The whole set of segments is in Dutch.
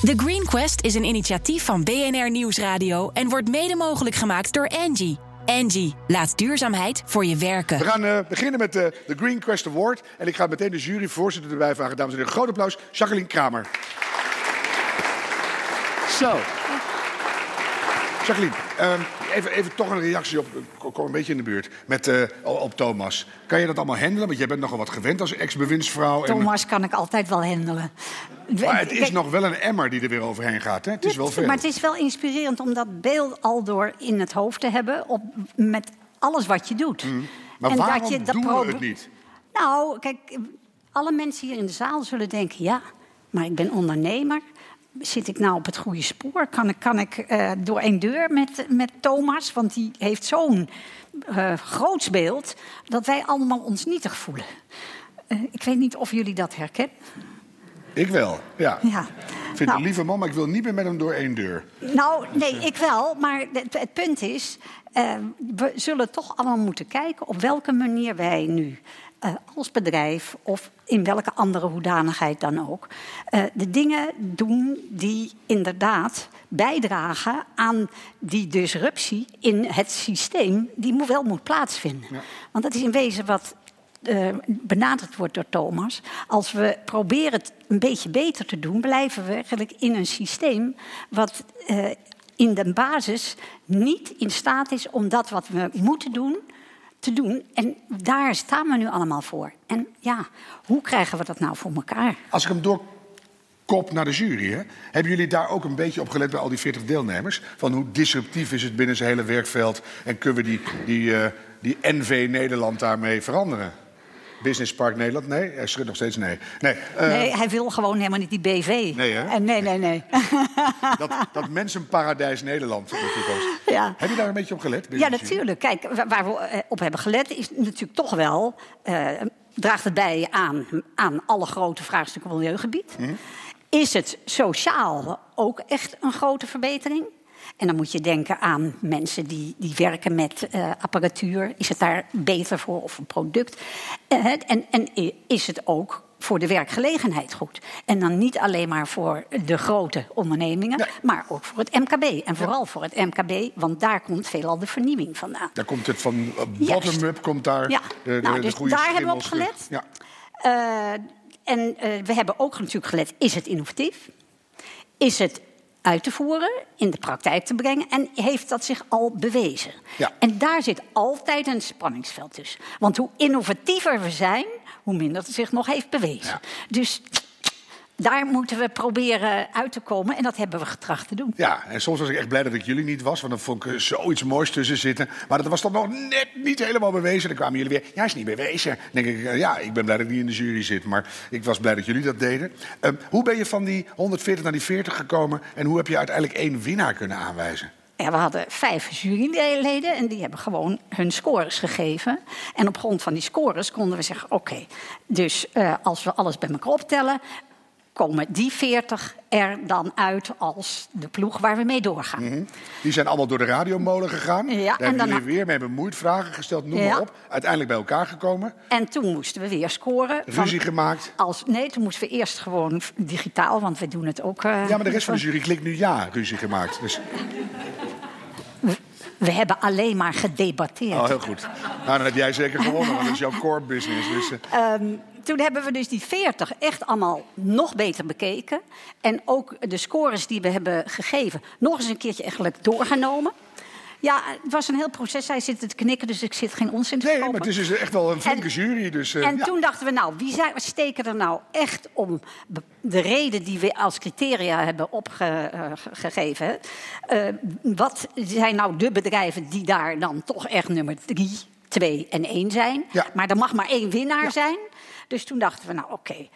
The Green Quest is een initiatief van BNR Nieuwsradio en wordt mede mogelijk gemaakt door Angie. Angie, laat duurzaamheid voor je werken. We gaan uh, beginnen met uh, de Green Quest Award. En ik ga meteen de juryvoorzitter erbij vragen. Dames en heren, groot applaus. Jacqueline Kramer. Zo. Jacqueline, um, even, even toch een reactie op, kom een beetje in de buurt, met, uh, op Thomas. Kan je dat allemaal handelen? Want jij bent nogal wat gewend als ex-bewindsvrouw. Thomas en... kan ik altijd wel handelen. Maar het is Kijk, nog wel een emmer die er weer overheen gaat. Hè? Het is wel veel. Maar het is wel inspirerend om dat beeld al door in het hoofd te hebben... Op, met alles wat je doet. Mm. Maar en waarom dat je, dat doen we het niet? Nou, kijk, alle mensen hier in de zaal zullen denken... ja, maar ik ben ondernemer zit ik nou op het goede spoor? Kan ik, kan ik uh, door één deur met, met Thomas? Want die heeft zo'n uh, groots beeld dat wij allemaal ons nietig voelen. Uh, ik weet niet of jullie dat herkennen. Ik wel, ja. ja. Ik vind nou, een lieve man, maar ik wil niet meer met hem door één deur. Nou, nee, ik wel. Maar het, het punt is, we zullen toch allemaal moeten kijken op welke manier wij nu uh, als bedrijf of in welke andere hoedanigheid dan ook, uh, de dingen doen die inderdaad bijdragen aan die disruptie in het systeem die wel moet plaatsvinden. Ja. Want dat is in wezen wat uh, benaderd wordt door Thomas. Als we proberen het een beetje beter te doen, blijven we eigenlijk in een systeem wat in de basis niet in staat is om dat wat we moeten doen te doen. En daar staan we nu allemaal voor. En ja, hoe krijgen we dat nou voor elkaar? Als ik hem doorkop naar de jury, hè, hebben jullie daar ook een beetje op gelet bij al die 40 deelnemers? Van hoe disruptief is het binnen zijn hele werkveld en kunnen we die, die, uh, die NV Nederland daarmee veranderen? Business Park Nederland? Nee, hij schudt nog steeds nee. Nee, uh, nee hij wil gewoon helemaal niet die BV. Nee, hè? En nee, nee, nee. dat, dat mensenparadijs Nederland in de toekomst. Ja. Heb je daar een beetje op gelet? Ja, natuurlijk. Kijk, waar we op hebben gelet is natuurlijk toch wel... Uh, draagt het bij aan, aan alle grote vraagstukken op milieugebied. Mhm. Is het sociaal ook echt een grote verbetering? En dan moet je denken aan mensen die, die werken met uh, apparatuur. Is het daar beter voor of een product? Uh, en, en is het ook voor de werkgelegenheid goed? En dan niet alleen maar voor de grote ondernemingen, maar ook voor het MKB. En vooral voor het MKB, want daar komt veelal de vernieuwing vandaan. Daar komt het van Juist. bottom-up, komt daar Ja. de, de, Nou, de dus goede daar hebben we op gelet. Ja. Uh, en we hebben ook natuurlijk gelet, is het innovatief? Is het uit te voeren, in de praktijk te brengen... en heeft dat zich al bewezen? Ja. En daar zit altijd een spanningsveld tussen. Want hoe innovatiever we zijn, hoe minder het zich nog heeft bewezen. Ja. Dus daar moeten we proberen uit te komen. En dat hebben we getracht te doen. Ja, en soms was ik echt blij dat ik jullie niet was, want dan vond ik er zoiets moois tussen zitten. Maar dat was toch nog net niet helemaal bewezen. Dan kwamen jullie weer, ja, is niet bewezen. Dan denk ik, eh, ja, ik ben blij dat ik niet in de jury zit, maar ik was blij dat jullie dat deden. Uh, hoe ben je van die 140 naar die 40 gekomen en hoe heb je uiteindelijk één winnaar kunnen aanwijzen? Ja, we hadden vijf juryleden en die hebben gewoon hun scores gegeven. En op grond van die scores konden we zeggen: oké, okay, dus uh, als we alles bij elkaar optellen, komen die 40 er dan uit als de ploeg waar we mee doorgaan. Mm -hmm. Die zijn allemaal door de radiomolen gegaan. Ja, Daar en hebben jullie weer mee bemoeid, vragen gesteld, noem Ja. maar op. Uiteindelijk bij elkaar gekomen, En toen moesten we weer scoren. van- ruzie gemaakt. Als, nee, toen moesten we eerst gewoon digitaal, want we doen het ook. eh, Ja, maar de rest van de jury klikt nu ja, ruzie gemaakt. Dus, We hebben alleen maar gedebatteerd. oh, heel goed. Nou, dan heb jij zeker gewonnen, want dat is jouw core business. Dus, eh, Ehm, toen hebben we dus die 40 echt allemaal nog beter bekeken. En ook de scores die we hebben gegeven nog eens een keertje eigenlijk doorgenomen. Ja, het was een heel proces. Hij zit te knikken, dus ik zit geen onzin te nee, maar het is dus echt wel een flinke En- jury. Dus, eh, En ja. toen dachten we, nou, wie zijn, steken er nou echt om de reden die we als criteria hebben opgegeven? wat zijn nou de bedrijven die daar dan toch echt nummer drie, twee en één zijn? Ja. Maar er mag maar één winnaar Ja. zijn. Dus toen dachten we, nou oké,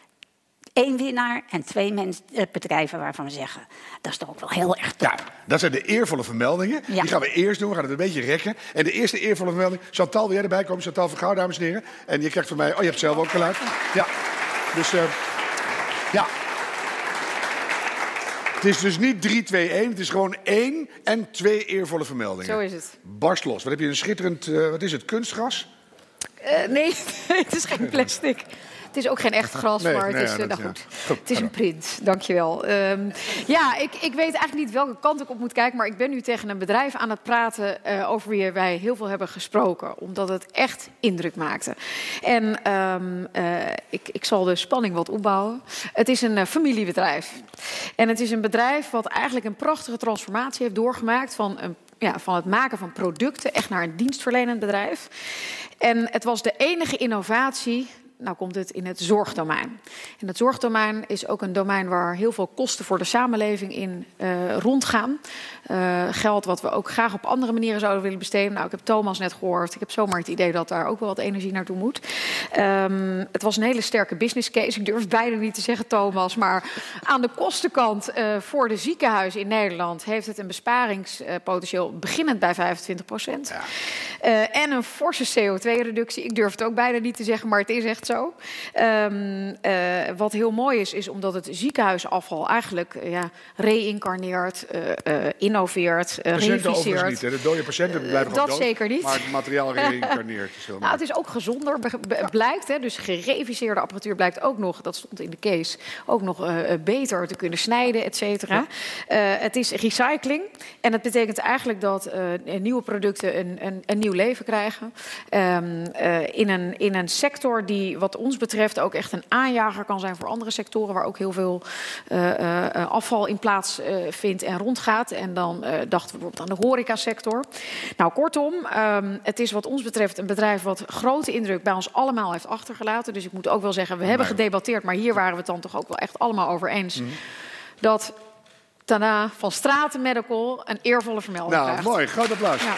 één winnaar en twee mens, eh, bedrijven waarvan we zeggen, dat is toch ook wel heel erg top. Ja, dat zijn de eervolle vermeldingen. Ja. Die gaan we eerst doen. We gaan het een beetje rekken. En de eerste eervolle vermelding... Chantal, wil jij erbij komen? Chantal van Gouw, dames en heren. En je krijgt van mij... Oh, je hebt zelf ook geluid. Ja. Dus, eh, ja. Het is dus niet 3, 2, 1. Het is gewoon één en twee eervolle vermeldingen. Zo is het. Barst los. Wat heb je een schitterend... eh, wat is het? Kunstgras? Eh, nee, het is geen plastic. Het is ook geen echt gras, maar het is, nou goed. het is een print. Dankjewel. Um, ja, ik, ik weet eigenlijk niet welke kant ik op moet kijken, maar ik ben nu tegen een bedrijf aan het praten over wie wij heel veel hebben gesproken, omdat het echt indruk maakte. En um, ik, ik zal de spanning wat opbouwen. Het is een familiebedrijf. En het is een bedrijf wat eigenlijk een prachtige transformatie heeft doorgemaakt van, een, ja, van het maken van producten echt naar een dienstverlenend bedrijf. En het was de enige innovatie nou komt het in het zorgdomein. En het zorgdomein is ook een domein waar heel veel kosten voor de samenleving in uh, rondgaan. Uh, geld wat we ook graag op andere manieren zouden willen besteden. Nou, ik heb Thomas net gehoord. Ik heb zomaar het idee dat daar ook wel wat energie naartoe moet. Um, het was een hele sterke business case. Ik durf bijna niet te zeggen, Thomas. Maar aan de kostenkant uh, voor de ziekenhuizen in Nederland heeft het een besparingspotentieel beginnend bij 25 procent. Ja. en een forse CO2-reductie. Ik durf het ook bijna niet te zeggen, maar het is echt zo. Um, uh, wat heel mooi is, is omdat het ziekenhuisafval eigenlijk uh, ja, reïncarneert, uh, innoveert, reviseert. niet, hè? De dode patiënten blijven Dat dood, zeker niet. Maar het materiaal reïncarneert. nou, het is ook gezonder, blijkt. Hè? Dus gereviseerde apparatuur blijkt ook nog, dat stond in de case, ook nog beter te kunnen snijden, et cetera. Ja. het is recycling. En dat betekent eigenlijk dat nieuwe producten een, een, een, nieuw leven krijgen. Um, in, een, in een sector die wat ons betreft ook echt een aanjager kan zijn voor andere sectoren waar ook heel veel uh, uh, afval in plaats vindt en rondgaat. En dan dachten we bijvoorbeeld aan de horecasector. Nou, kortom, um, het is wat ons betreft een bedrijf wat grote indruk bij ons allemaal heeft achtergelaten. Dus ik moet ook wel zeggen, we hebben gedebatteerd, maar hier waren we het dan toch ook wel echt allemaal over eens. Mm -hmm. Dat Tana van Straten Medical een eervolle vermelding nou, krijgt. mooi. Groot applaus. Ja.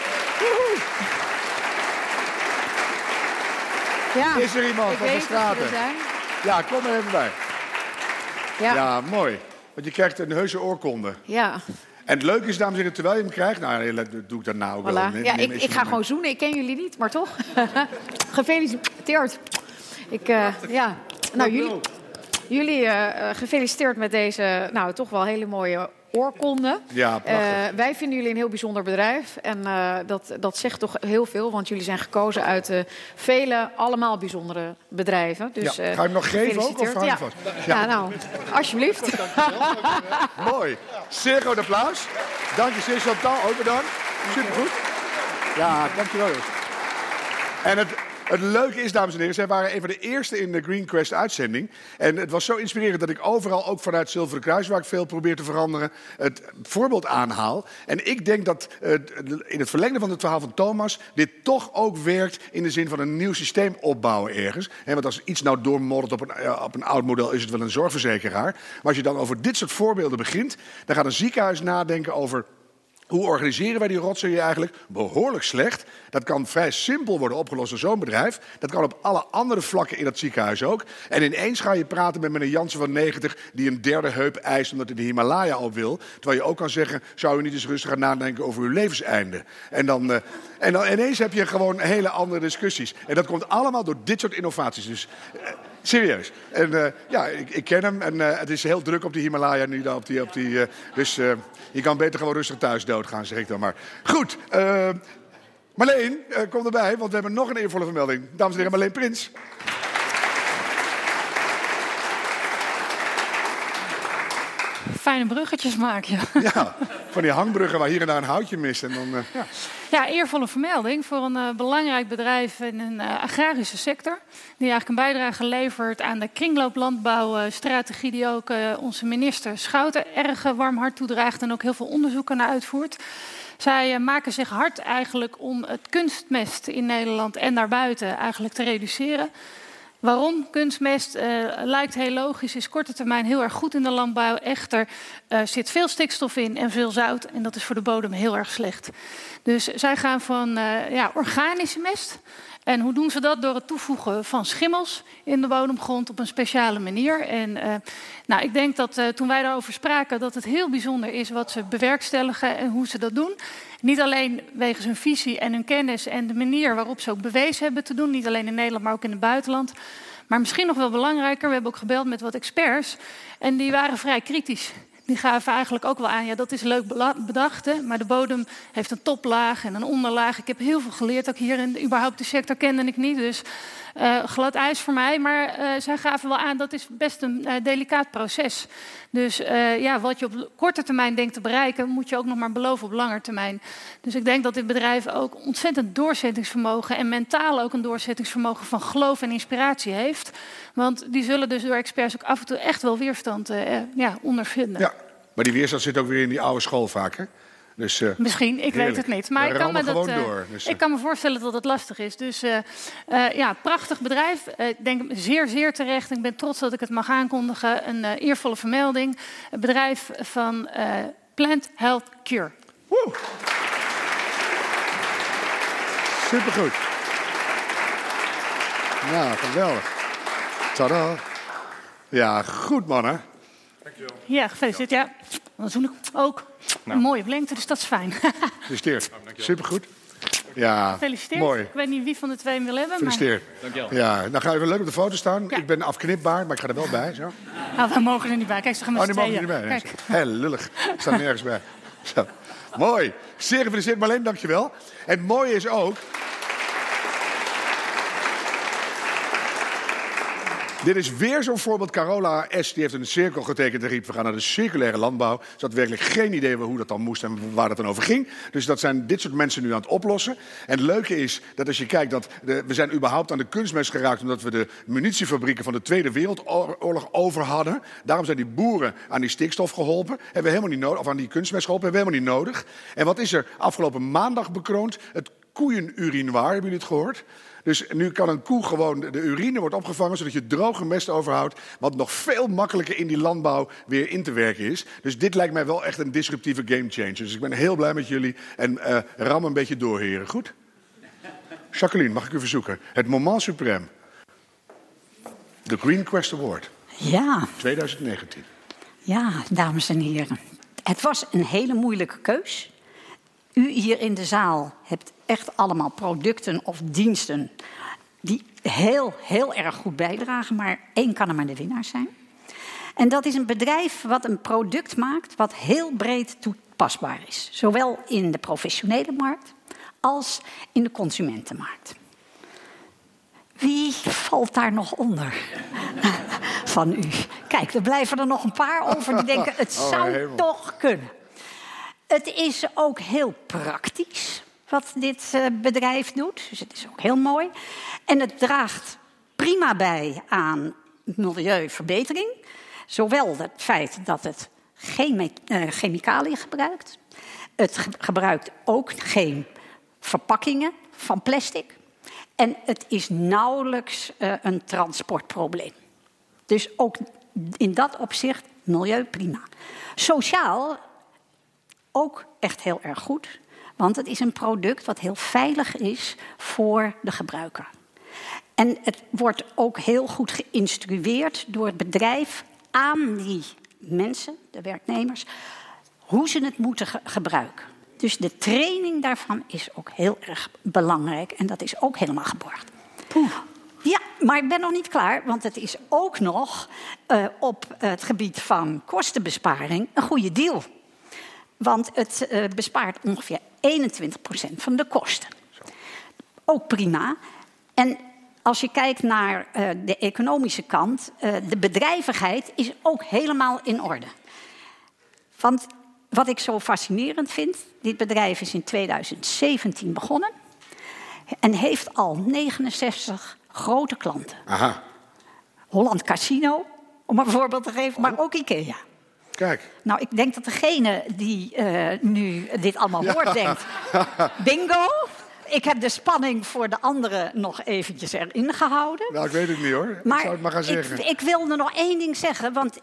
Ja, is er iemand van de straten? Ja, kom er even bij. Ja. ja, mooi. Want je krijgt een heuse oorkonde. Ja. En het leuke is, dames en heren, terwijl je hem krijgt... Nou, dat doe ik dan nou ook voilà. wel. Ja, ik, ik ga gewoon zoenen. Ik ken jullie niet, maar toch. gefeliciteerd. Ik, uh, ja. Nou, jullie, jullie uh, gefeliciteerd met deze, nou, toch wel hele mooie oorkonde. Ja, uh, wij vinden jullie een heel bijzonder bedrijf. En uh, dat, dat zegt toch heel veel, want jullie zijn gekozen uit uh, vele, allemaal bijzondere bedrijven. Dus, ja. Ga je hem nog geven ook? Of ja. vast? Ja. ja, nou, alsjeblieft. Mooi. Zeer groot applaus. Dank je zeer, Chantal. Ook bedankt. Supergoed. Ja, dankjewel. En het, het leuke is, dames en heren, zij waren een van de eerste in de Green Quest uitzending. En het was zo inspirerend dat ik overal, ook vanuit Zilveren Kruis, waar ik veel probeer te veranderen, het voorbeeld aanhaal. En ik denk dat uh, in het verlengde van het verhaal van Thomas, dit toch ook werkt in de zin van een nieuw systeem opbouwen ergens. He, want als iets nou doormoddert op uh, op een oud model, is het wel een zorgverzekeraar. Maar als je dan over dit soort voorbeelden begint, dan gaat een ziekenhuis nadenken over hoe organiseren wij die rotzooi eigenlijk? Behoorlijk slecht. Dat kan vrij simpel worden opgelost door zo'n bedrijf. Dat kan op alle andere vlakken in dat ziekenhuis ook. En ineens ga je praten met meneer Jansen van 90... die een derde heup eist omdat hij de Himalaya op wil. Terwijl je ook kan zeggen... zou u niet eens rustig gaan nadenken over uw levenseinde? En dan, uh, en dan ineens heb je gewoon hele andere discussies. En dat komt allemaal door dit soort innovaties. Dus... Uh, Serieus. En uh, ja, ik, ik, ken hem. En uh, het is heel druk op die Himalaya nu. Op die, op die, uh, dus je kan beter gewoon rustig thuis doodgaan, zeg ik dan maar. Goed. Marleen, kom erbij, want we hebben nog een eervolle vermelding. Dames en heren, Marleen Prins. Fijne bruggetjes maken, ja. Ja, van die hangbruggen waar hier en daar een houtje mist. En dan, ja. Ja, eervolle vermelding voor een uh, belangrijk bedrijf in een uh, agrarische sector. Die eigenlijk een bijdrage levert aan de kringlooplandbouwstrategie die ook onze minister Schouten erg warm hart toedraagt en ook heel veel onderzoeken naar uitvoert. Zij maken zich hard eigenlijk om het kunstmest in Nederland en daarbuiten eigenlijk te reduceren. Waarom? Kunstmest uh, lijkt heel logisch, is korte termijn heel erg goed in de landbouw. Echter uh, zit veel stikstof in en veel zout en dat is voor de bodem heel erg slecht. Dus zij gaan van uh, ja, organische mest. En hoe doen ze dat? Door het toevoegen van schimmels in de bodemgrond op een speciale manier. En nou, ik denk dat toen wij daarover spraken, dat het heel bijzonder is wat ze bewerkstelligen en hoe ze dat doen. Niet alleen wegens hun visie en hun kennis en de manier waarop ze ook bewezen hebben te doen. Niet alleen in Nederland, maar ook in het buitenland. Maar misschien nog wel belangrijker, we hebben ook gebeld met wat experts. En die waren vrij kritisch. Die gaven eigenlijk ook wel aan, ja, dat is leuk bedacht, hè, maar de bodem heeft een toplaag en een onderlaag. Ik heb heel veel geleerd, ook hier in überhaupt de sector kende ik niet. Dus glad ijs voor mij. Maar zij gaven wel aan dat is best een delicaat proces. Dus ja, wat je op korte termijn denkt te bereiken, moet je ook nog maar beloven op lange termijn. Dus ik denk dat dit bedrijf ook ontzettend doorzettingsvermogen en mentaal ook een doorzettingsvermogen van geloof en inspiratie heeft. Want die zullen dus door experts ook af en toe echt wel weerstand ja, ondervinden. Ja, maar die weerstand zit ook weer in die oude school vaak, hè? Dus, uh, Misschien, ik weet het niet. Maar ik kan, me dat, uh, door, dus, ik kan me voorstellen dat het lastig is. Dus ja, prachtig bedrijf. Ik denk zeer, zeer terecht. Ik ben trots dat ik het mag aankondigen. Een eervolle vermelding. Het bedrijf van Plant Health Cure. Woe! Supergoed. Nou, geweldig. Tada. Ja, goed mannen. Dankjewel. Ja, gefeliciteerd. Ja, dan zoen ik ook. Nou. Een mooie lengte, dus dat is fijn. Gefeliciteerd. Supergoed. Ja, Gefeliciteerd. Mooi. Ik weet niet wie van de twee hem wil hebben. Gefeliciteerd. Maar... Dankjewel. Ja, dan ga je weer leuk op de foto staan. Ik ben afknipbaar, maar ik ga er wel bij. Zo. Nou, we mogen er niet bij. Kijk, ze gaan met oh, die mogen er niet bij. Kijk. Heel lullig. Ik sta nergens bij. Zo. Mooi. Zeer gefeliciteerd Marleen, dankjewel. En mooi is ook... Dit is weer zo'n voorbeeld. Carola S. die heeft een cirkel getekend en riep... we gaan naar de circulaire landbouw. Ze had werkelijk geen idee hoe dat dan moest en waar het dan over ging. Dus dat zijn dit soort mensen nu aan het oplossen. En het leuke is dat als je kijkt dat... De, we zijn überhaupt aan de kunstmest geraakt... omdat we de munitiefabrieken van de Tweede Wereldoorlog over hadden. Daarom zijn die boeren aan die stikstof geholpen. Hebben we helemaal niet nodig, of aan die kunstmest geholpen. Hebben we helemaal niet nodig. En wat is er afgelopen maandag bekroond? Het koeienurinoir, hebben jullie het gehoord? Dus nu kan een koe gewoon, de urine wordt opgevangen zodat je droge mest overhoudt. Wat nog veel makkelijker in die landbouw weer in te werken is. Dus dit lijkt mij wel echt een disruptieve gamechanger. Dus ik ben heel blij met jullie. En uh, ram een beetje door, heren. Goed? Jacqueline, mag ik u verzoeken? Het moment suprême. De Green Quest Award. Ja. 2019. Ja, dames en heren. Het was een hele moeilijke keus. U hier in de zaal hebt echt allemaal producten of diensten die heel, heel erg goed bijdragen, maar één kan er maar de winnaar zijn. En dat is een bedrijf wat een product maakt wat heel breed toepasbaar is. Zowel in de professionele markt als in de consumentenmarkt. Wie valt daar nog onder van u? Kijk, er blijven er nog een paar over die denken: het oh, zou toch kunnen. Het is ook heel praktisch wat dit eh, bedrijf doet. Dus het is ook heel mooi. En het draagt prima bij aan milieuverbetering. Zowel het feit dat het geen uh, chemicaliën gebruikt. Het gebruikt ook geen verpakkingen van plastic. En het is nauwelijks uh, een transportprobleem. Dus ook in dat opzicht milieu prima. Sociaal ook echt heel erg goed. Want het is een product wat heel veilig is voor de gebruiker. En het wordt ook heel goed geïnstrueerd door het bedrijf aan die mensen, de werknemers, hoe ze het moeten gebruiken. Dus de training daarvan is ook heel erg belangrijk en dat is ook helemaal geborgd. Ja, maar ik ben nog niet klaar, want het is ook nog uh, op het gebied van kostenbesparing een goede deal. Want het uh, bespaart ongeveer 21% van de kosten. Ook prima. En als je kijkt naar uh, de economische kant, uh, de bedrijvigheid is ook helemaal in orde. Want wat ik zo fascinerend vind, dit bedrijf is in 2017 begonnen en heeft al 69 grote klanten. Aha. Holland Casino, om een voorbeeld te geven, maar ook IKEA. Kijk. Nou, ik denk dat degene die uh, nu dit allemaal hoort, denkt: bingo. Ik heb de spanning voor de anderen nog eventjes erin gehouden. Nou, ik weet het niet hoor. Maar ik zou het maar gaan zeggen. Ik, ik wilde nog één ding zeggen, want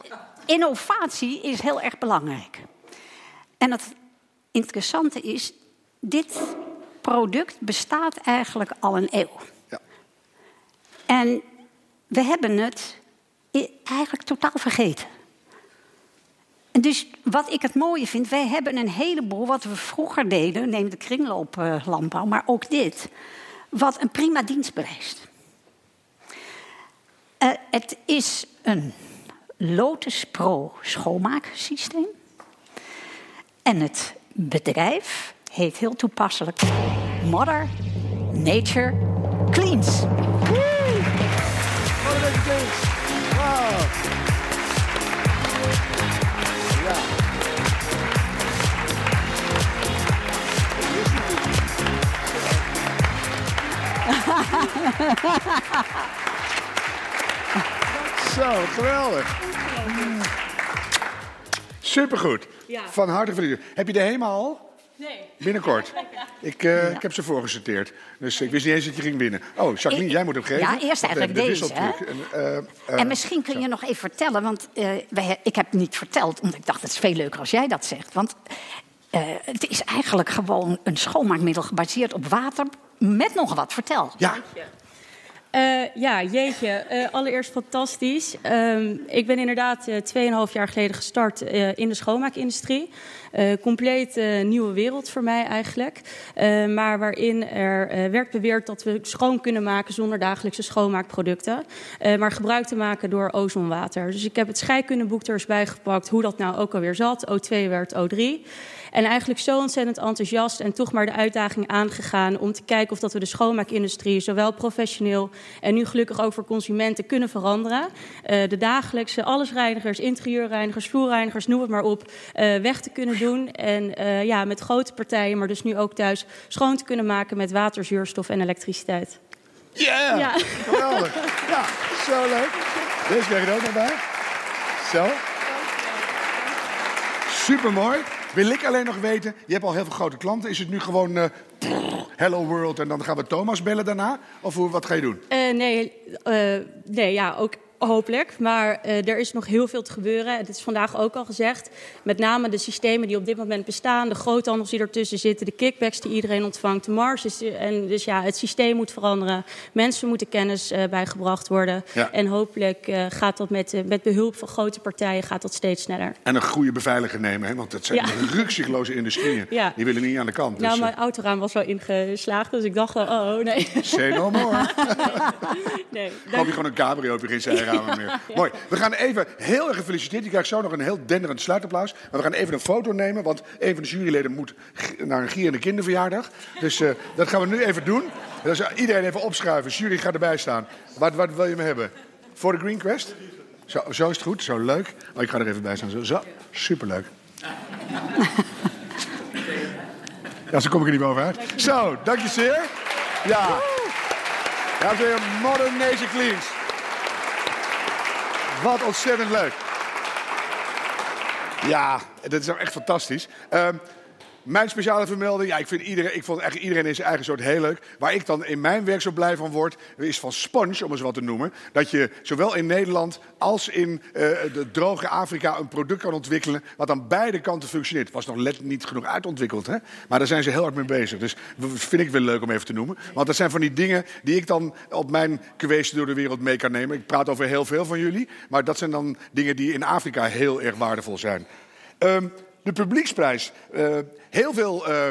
innovatie is heel erg belangrijk. En het interessante is, dit product bestaat eigenlijk al een eeuw. Ja. En we hebben het eigenlijk totaal vergeten. Dus wat ik het mooie vind, wij hebben een heleboel wat we vroeger deden, neem de kringlooplandbouw, maar ook dit, wat een prima dienst bewijst. Uh, het is een Lotus Pro schoonmaaksysteem. En het bedrijf heet heel toepasselijk Mother Nature Cleans. Zo, geweldig. Supergoed. Van harte gefeliciteerd. Heb je de HEMA al? Nee. Binnenkort. Ik, uh, ik heb ze voorgesorteerd. Dus ik wist niet eens dat je ging winnen. Oh, Jacqueline, jij moet hem geven. Ja, eerst eigenlijk de deze. En, uh, uh, en, misschien kun je nog even vertellen, want wij, ik heb niet verteld, omdat ik dacht het is veel leuker als jij dat zegt. Want het is eigenlijk gewoon een schoonmaakmiddel gebaseerd op water met nog wat. Vertel. Ja. Uh, ja, jeetje. Uh, allereerst fantastisch. Uh, ik ben inderdaad 2,5 jaar geleden gestart in de schoonmaakindustrie. compleet nieuwe wereld voor mij eigenlijk. maar waarin er werd beweerd dat we schoon kunnen maken zonder dagelijkse schoonmaakproducten. maar gebruik te maken door ozonwater. Dus ik heb het scheikundeboek er eens bijgepakt hoe dat nou ook alweer zat. O2 werd O3. En eigenlijk zo ontzettend enthousiast en toch maar de uitdaging aangegaan om te kijken of dat we de schoonmaakindustrie, zowel professioneel en nu gelukkig ook voor consumenten, kunnen veranderen. Uh, de dagelijkse allesreinigers, interieurreinigers, vloerreinigers, noem het maar op, uh, weg te kunnen doen. En uh, ja, met grote partijen, maar dus nu ook thuis schoon te kunnen maken met water, zuurstof en elektriciteit. Yeah, ja, geweldig. Ja, zo leuk. Deze krijg je er ook nog bij. Zo. Supermooi. Wil ik alleen nog weten, je hebt al heel veel grote klanten. Is het nu gewoon uh, Hello World en dan gaan we Thomas bellen daarna? Of hoe, wat ga je doen? Uh, nee, uh, nee, ja, ook Hopelijk, maar uh, er is nog heel veel te gebeuren. Het is vandaag ook al gezegd. Met name de systemen die op dit moment bestaan, de groothandels die ertussen zitten, de kickbacks die iedereen ontvangt, de marges. En dus ja, het systeem moet veranderen. Mensen moeten kennis uh, bijgebracht worden. Ja. En hopelijk uh, gaat dat met, met behulp van grote partijen gaat dat steeds sneller. En een goede beveiliger nemen, hè? want dat zijn ja. rukzichtloze industrieën. Ja. Die willen niet aan de kant. Dus, nou, mijn autoraam was wel ingeslaagd, dus ik dacht wel, oh nee. Say no more. nee, dan... Hoop je gewoon een cabrio op je geen meer. Mooi. We gaan even heel erg gefeliciteerd. Je krijgt zo nog een heel denderend sluitapplaus. Maar we gaan even een foto nemen, want een van de juryleden moet naar een gierende kinderverjaardag. Dus uh, dat gaan we nu even doen. Dus iedereen even opschuiven. Jury gaat erbij staan. Wat, wat wil je me hebben? Voor de Green Quest? Zo, zo is het goed, zo leuk. Oh, ik ga er even bij staan. Zo, zo. superleuk. Ja, zo kom ik er niet bovenuit. Zo, dank je zeer. Ja. Ja, dat is weer Modern Nation Cleans. Wat ontzettend leuk. Ja, dat is echt fantastisch. Um, mijn speciale vermelding, ja, ik, vind iedereen, ik vond eigenlijk iedereen in zijn eigen soort heel leuk. Waar ik dan in mijn werk zo blij van word, is van Sponge, om eens wat te noemen. Dat je zowel in Nederland als in uh, de droge Afrika een product kan ontwikkelen. wat aan beide kanten functioneert. Was nog net niet genoeg uitontwikkeld, hè? maar daar zijn ze heel hard mee bezig. Dus vind ik wel leuk om even te noemen. Want dat zijn van die dingen die ik dan op mijn kweesten door de wereld mee kan nemen. Ik praat over heel veel van jullie, maar dat zijn dan dingen die in Afrika heel erg waardevol zijn. Um, de publieksprijs. Uh, heel veel uh,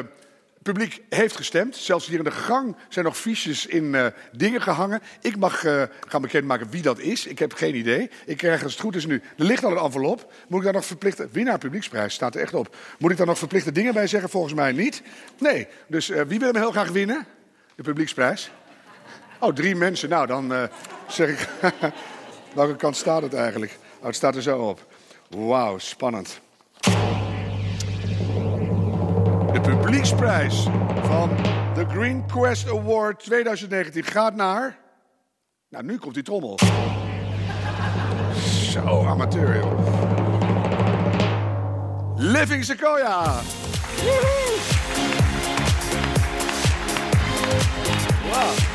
publiek heeft gestemd. Zelfs hier in de gang zijn nog fiches in uh, dingen gehangen. Ik mag gaan bekendmaken wie dat is. Ik heb geen idee. Ik krijg als het goed is nu. Er ligt al een envelop. Moet ik daar nog verplichte. Winnaar publieksprijs staat er echt op. Moet ik daar nog verplichte dingen bij zeggen? Volgens mij niet. Nee. Dus wie wil hem heel graag winnen? De publieksprijs? Oh, drie mensen. Nou, dan zeg ik. Welke kant staat het eigenlijk? Oh, het staat er zo op. Wauw, spannend. Publieksprijs van de Green Quest Award 2019 gaat naar. Nou, nu komt die trommel. Zo, amateur, joh. Living Sequoia. Wow.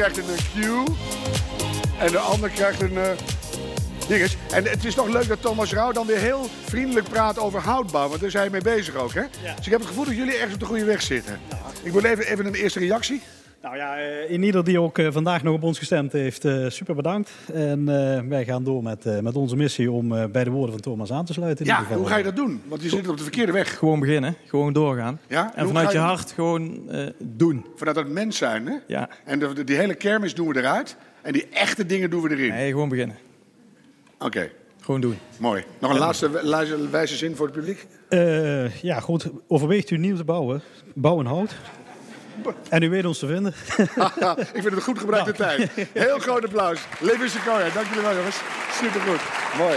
Krijgt een Q. En de ander krijgt een... Uh, dinges. En het is toch leuk dat Thomas Rauw dan weer heel vriendelijk praat over houtbouw. Want daar is hij mee bezig ook, hè? Ja. Dus ik heb het gevoel dat jullie ergens op de goede weg zitten. Nou. Ik wil even, even een eerste reactie. Nou ja, eh, in ieder die ook eh, vandaag nog op ons gestemd heeft, eh, super bedankt. En wij gaan door met, met onze missie om bij de woorden van Thomas aan te sluiten. ja, hoe ga je dat doen? Want je zit op de verkeerde weg. Gewoon beginnen, gewoon doorgaan. Ja? En, vanuit je, hart gewoon doen. Vanuit het mens zijn, hè? Ja. En die hele kermis doen we eruit. En die echte dingen doen we erin. Nee, gewoon beginnen. Oké. Gewoon doen. Mooi. Nog een laatste wijze zin voor het publiek? ja, goed. Overweegt u nieuw te bouwen? Bouwen hout. En u weet ons te vinden. ik vind het een goed gebruikte tijd. Heel groot applaus. Levi Sequoia, dank jullie wel jongens. Supergoed. Mooi.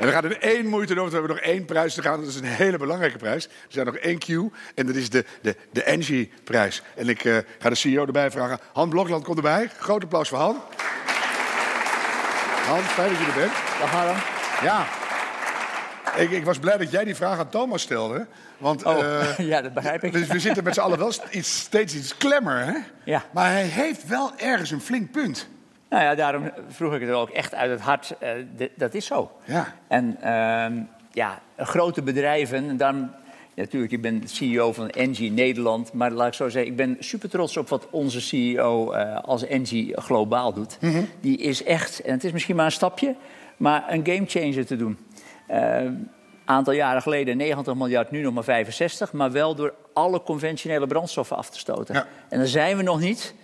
En we gaan in één moeite doen, want we hebben nog één prijs te gaan. Dat is een hele belangrijke prijs. Er zijn nog één Q en dat is de, de, de Engie-prijs. En ik uh, ga de CEO erbij vragen. Han Blokland komt erbij. Groot applaus voor Han. Han, fijn dat je er bent. Dag Harm. Ja. Ik, ik, was blij dat jij die vraag aan Thomas stelde. Want, oh, uh, ja, dat begrijp ik. We, we zitten met z'n allen wel iets, steeds iets klemmer, hè? Ja. Maar hij heeft wel ergens een flink punt. Nou ja, daarom vroeg ik het ook echt uit het hart. Uh, dat is zo. Ja. En uh, ja, grote bedrijven, dan natuurlijk, ik ben CEO van Engie Nederland. Maar laat ik zo zeggen, ik ben super trots op wat onze CEO uh, als Engie globaal doet. Mm -hmm. Die is echt, en het is misschien maar een stapje, maar een gamechanger te doen. Een aantal jaren geleden 90 miljard, nu nog maar 65. Maar wel door alle conventionele brandstoffen af te stoten. Ja. En daar zijn we nog niet.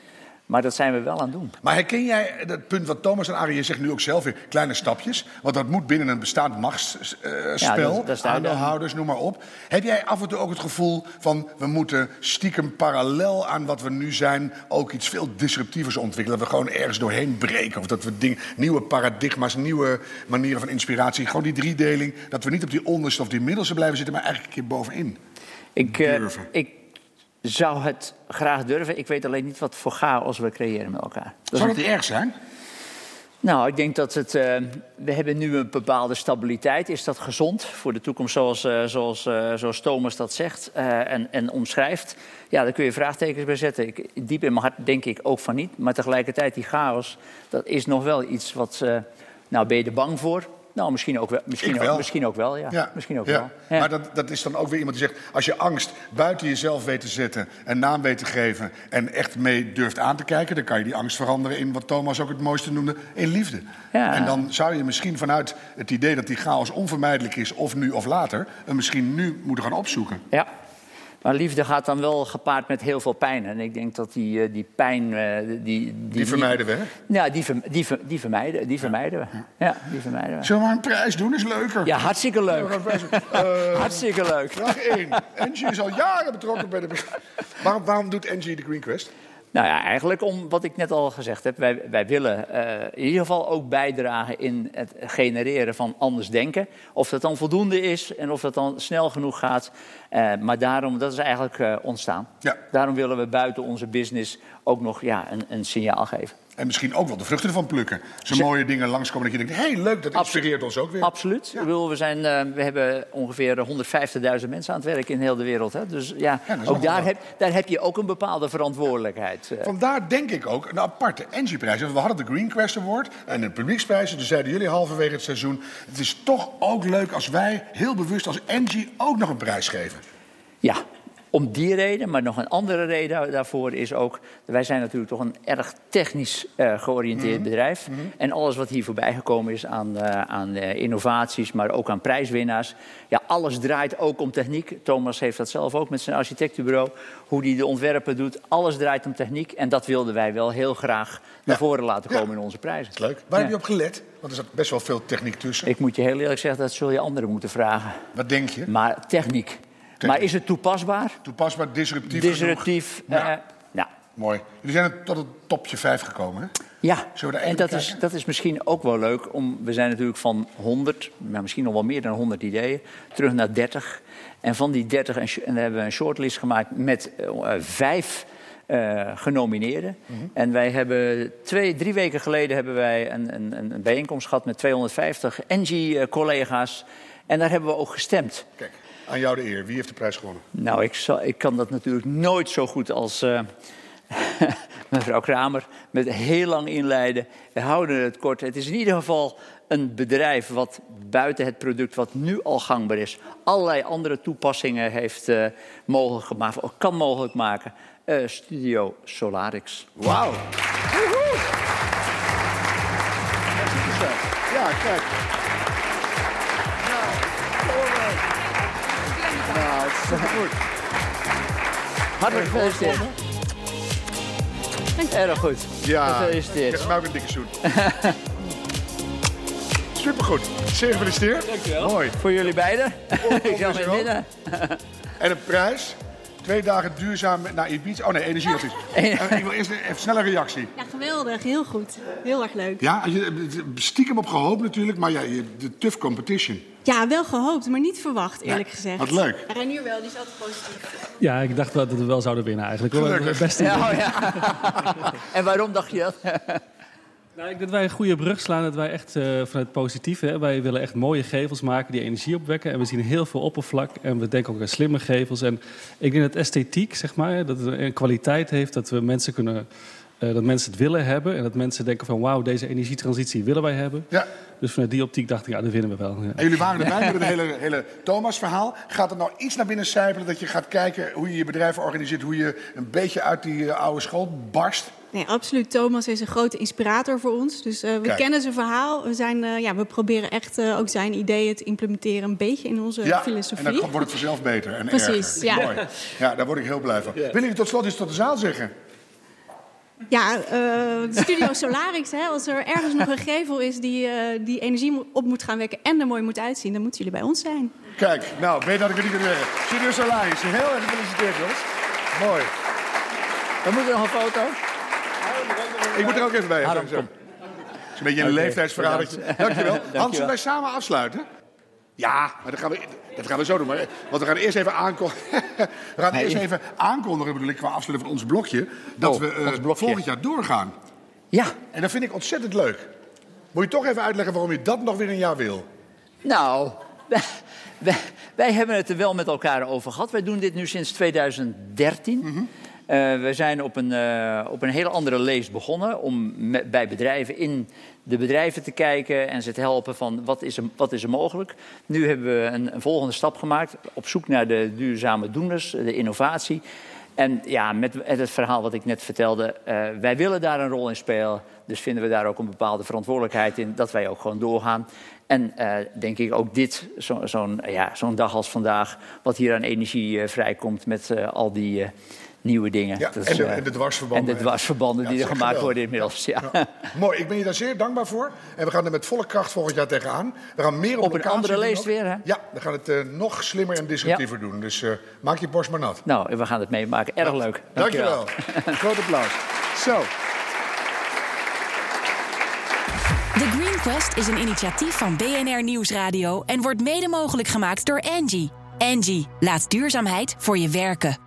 Maar dat zijn we wel aan het doen. Maar herken jij dat punt wat Thomas en Arie zegt nu ook zelf weer, kleine stapjes? Want dat moet binnen een bestaand machtsspel, uh, ja, aandeelhouders, noem maar op. Heb jij af en toe ook het gevoel van, we moeten stiekem parallel aan wat we nu zijn... ook iets veel disruptievers ontwikkelen? Dat we gewoon ergens doorheen breken? Of dat we ding, nieuwe paradigma's, nieuwe manieren van inspiratie... gewoon die driedeling, dat we niet op die onderste of die middelste blijven zitten... maar eigenlijk een keer bovenin ik, uh, ik zou het graag durven. Ik weet alleen niet wat voor chaos we creëren met elkaar. Dat zou het erg zijn? Nou, ik denk dat het. Uh, we hebben nu een bepaalde stabiliteit. Is dat gezond voor de toekomst, zoals, uh, zoals, uh, zoals Thomas dat zegt en, en omschrijft? Ja, daar kun je vraagtekens bij zetten. Ik, diep in mijn hart denk ik ook van niet. Maar tegelijkertijd, die chaos, dat is nog wel iets wat. nou, ben je er bang voor? Nou, misschien ook wel. Misschien, wel. Ook, misschien ook wel, ja. ja. Misschien ook ja. wel. Ja. Maar dat, dat is dan ook weer iemand die zegt... als je angst buiten jezelf weet te zetten... een naam weet te geven en echt mee durft aan te kijken... dan kan je die angst veranderen in wat Thomas ook het mooiste noemde... in liefde. En dan zou je misschien vanuit het idee dat die chaos onvermijdelijk is... of nu of later, hem misschien nu moeten gaan opzoeken. Ja. Maar liefde gaat dan wel gepaard met heel veel pijn. En ik denk dat die, die pijn... Die, die, die vermijden we, hè? Ja, die, die, die, vermijden, die vermijden we. Ja, die vermijden we. Zullen we maar een prijs doen? Is leuker. Ja, hartstikke leuk. Uh, hartstikke leuk. Vraag 1. Engie is al jaren betrokken bij de... waarom, waarom doet Engie de Green Quest? Nou ja, eigenlijk om wat ik net al gezegd heb. Wij, wij willen uh, in ieder geval ook bijdragen in het genereren van anders denken. Of dat dan voldoende is en of dat dan snel genoeg gaat. Uh, maar daarom, dat is eigenlijk uh, ontstaan. Ja. Daarom willen we buiten onze business ook nog ja, een, een signaal geven. En misschien ook wel de vruchten ervan plukken. Zo mooie dingen langskomen dat je denkt, hé hey, leuk, dat inspireert ons ook weer. Absoluut. Ja. Bedoel, we, zijn, uh, we hebben ongeveer 150.000 mensen aan het werk in heel de wereld. Hè? Dus ja, ja ook daar heb, daar heb je ook een bepaalde verantwoordelijkheid. Uh. Vandaar denk ik ook een aparte Engie-prijs. We hadden de Green Quest Award en de publieksprijzen. Dus zeiden jullie halverwege het seizoen... het is toch ook leuk als wij heel bewust als Engie ook nog een prijs geven. Ja, om die reden, maar nog een andere reden daarvoor is ook... wij zijn natuurlijk toch een erg technisch uh, georiënteerd mm -hmm. bedrijf. Mm -hmm. En alles wat hier voorbij gekomen is aan, uh, aan uh, innovaties, maar ook aan prijswinnaars... ja, alles draait ook om techniek. Thomas heeft dat zelf ook met zijn architectenbureau. Hoe hij de ontwerpen doet, alles draait om techniek. En dat wilden wij wel heel graag naar voren laten komen ja. in onze prijzen. Leuk. Waar ja. heb je op gelet? Want er zat best wel veel techniek tussen. Ik moet je heel eerlijk zeggen, dat zul je anderen moeten vragen. Wat denk je? Maar techniek. Maar is het toepasbaar? Toepasbaar, disruptief Disruptief, ja. Uh, ja. Mooi. Jullie zijn tot het topje 5 gekomen, hè? Ja, en dat is, dat is misschien ook wel leuk. Om, we zijn natuurlijk van 100, maar misschien nog wel meer dan 100 ideeën, terug naar 30. En van die 30 en, en hebben we een shortlist gemaakt met uh, vijf uh, genomineerden. Mm -hmm. En wij hebben twee, drie weken geleden hebben wij een, een, een bijeenkomst gehad met 250 Engie-collega's. En daar hebben we ook gestemd. Kijk. Aan jou de eer. Wie heeft de prijs gewonnen? Nou, ik, zal, ik kan dat natuurlijk nooit zo goed als uh, mevrouw Kramer. Met heel lang inleiden. We houden het kort. Het is in ieder geval een bedrijf wat buiten het product wat nu al gangbaar is... allerlei andere toepassingen heeft uh, mogelijk gemaakt, of kan mogelijk maken. Uh, Studio Solarix. Wauw. Ja, kijk. Supergoed. Hartelijk gefeliciteerd. Erg goed. Ja, gefeliciteerd. Geef mij ook een dikke zoen. supergoed. Zeer gefeliciteerd. Dankjewel. Mooi. Voor jullie beiden. Ik zal mee winnen. En een prijs? Twee dagen duurzaam naar Ibiza. Oh nee, energieadvies. Uh, ik wil eerst even snelle reactie. Ja, geweldig. Heel goed. Heel erg leuk. Ja, je, stiekem op gehoopt natuurlijk, maar ja, de tough competition. Ja, wel gehoopt, maar niet verwacht, eerlijk gezegd. Wat leuk. Renier wel, die is altijd positief. Ja, ik dacht wel dat we wel zouden winnen eigenlijk. Gelukkig. Beste ja, oh ja. en waarom dacht je dat? Nou, ik denk dat wij een goede brug slaan. Dat wij echt uh, vanuit positief. Hè, wij willen echt mooie gevels maken die energie opwekken. En we zien heel veel oppervlak. En we denken ook aan slimme gevels. En ik denk dat esthetiek, zeg maar, dat het een kwaliteit heeft. Dat we mensen kunnen. Uh, dat mensen het willen hebben. En dat mensen denken van wauw, deze energietransitie willen wij hebben. Ja. Dus vanuit die optiek dacht ik, ja, dat winnen we wel. Ja. En jullie waren erbij met het hele, hele Thomas-verhaal. Gaat er nou iets naar binnen sijpelen dat je gaat kijken hoe je je bedrijf organiseert, hoe je een beetje uit die uh, oude school barst? Nee, absoluut. Thomas is een grote inspirator voor ons. Dus uh, we Kijk. kennen zijn verhaal. We, zijn, uh, ja, we proberen echt uh, ook zijn ideeën te implementeren een beetje in onze ja, filosofie. En dan wordt het vanzelf beter en Precies, erger. Ja. Mooi. Ja, daar word ik heel blij van. Ja. Willen jullie tot slot iets tot de zaal zeggen? Ja, uh, Studio Solarix, hè, als er ergens nog een gevel is die, uh, die energie op moet gaan wekken en er mooi moet uitzien, dan moeten jullie bij ons zijn. Kijk, nou, weet dat ik het niet kan zeggen. Studio Solarix, heel erg gefeliciteerd, jongens. Mooi. We moeten nog een foto. Ik moet er ook even bij. Het is een beetje een okay, leeftijdsverhadertje. Dankjewel. Hans, zullen wij samen afsluiten? Ja, maar dat gaan we, dat gaan we zo doen. Maar, want we gaan eerst even aankondigen. we gaan nee. eerst even aankondigen, bedoel ik, qua afsluiting van ons blokje. Dat oh, we uh, volgend jaar doorgaan. Ja. En dat vind ik ontzettend leuk. Moet je toch even uitleggen waarom je dat nog weer een jaar wil? Nou, wij, wij, wij hebben het er wel met elkaar over gehad. Wij doen dit nu sinds 2013. Mm -hmm. Uh, we zijn op een, uh, op een hele andere leest begonnen om bij bedrijven in de bedrijven te kijken en ze te helpen van wat is er, wat is er mogelijk. Nu hebben we een, volgende stap gemaakt op zoek naar de duurzame doeners, de innovatie. En ja, met het verhaal wat ik net vertelde, uh, wij willen daar een rol in spelen. Dus vinden we daar ook een bepaalde verantwoordelijkheid in dat wij ook gewoon doorgaan. En denk ik ook dit, zo'n zo ja, zo'n dag als vandaag, wat hier aan energie vrijkomt met al die nieuwe dingen. Ja, dus, en, de, en, de, dwarsverbanden. En de dwarsverbanden ja, die er gemaakt worden inmiddels. Ja. ja. Mooi, ik ben je daar zeer dankbaar voor. En we gaan er met volle kracht volgend jaar tegenaan. We gaan meer op, op een andere leest weer, hè? Ja, we gaan het uh, nog slimmer en disruptiever doen. Dus uh, maak je borst maar nat. Nou, we gaan het meemaken. Erg leuk. Dankjewel. Dankjewel. Groot applaus. Zo. The Green Quest is een initiatief van BNR Nieuwsradio en wordt mede mogelijk gemaakt door Angie. Angie, laat duurzaamheid voor je werken.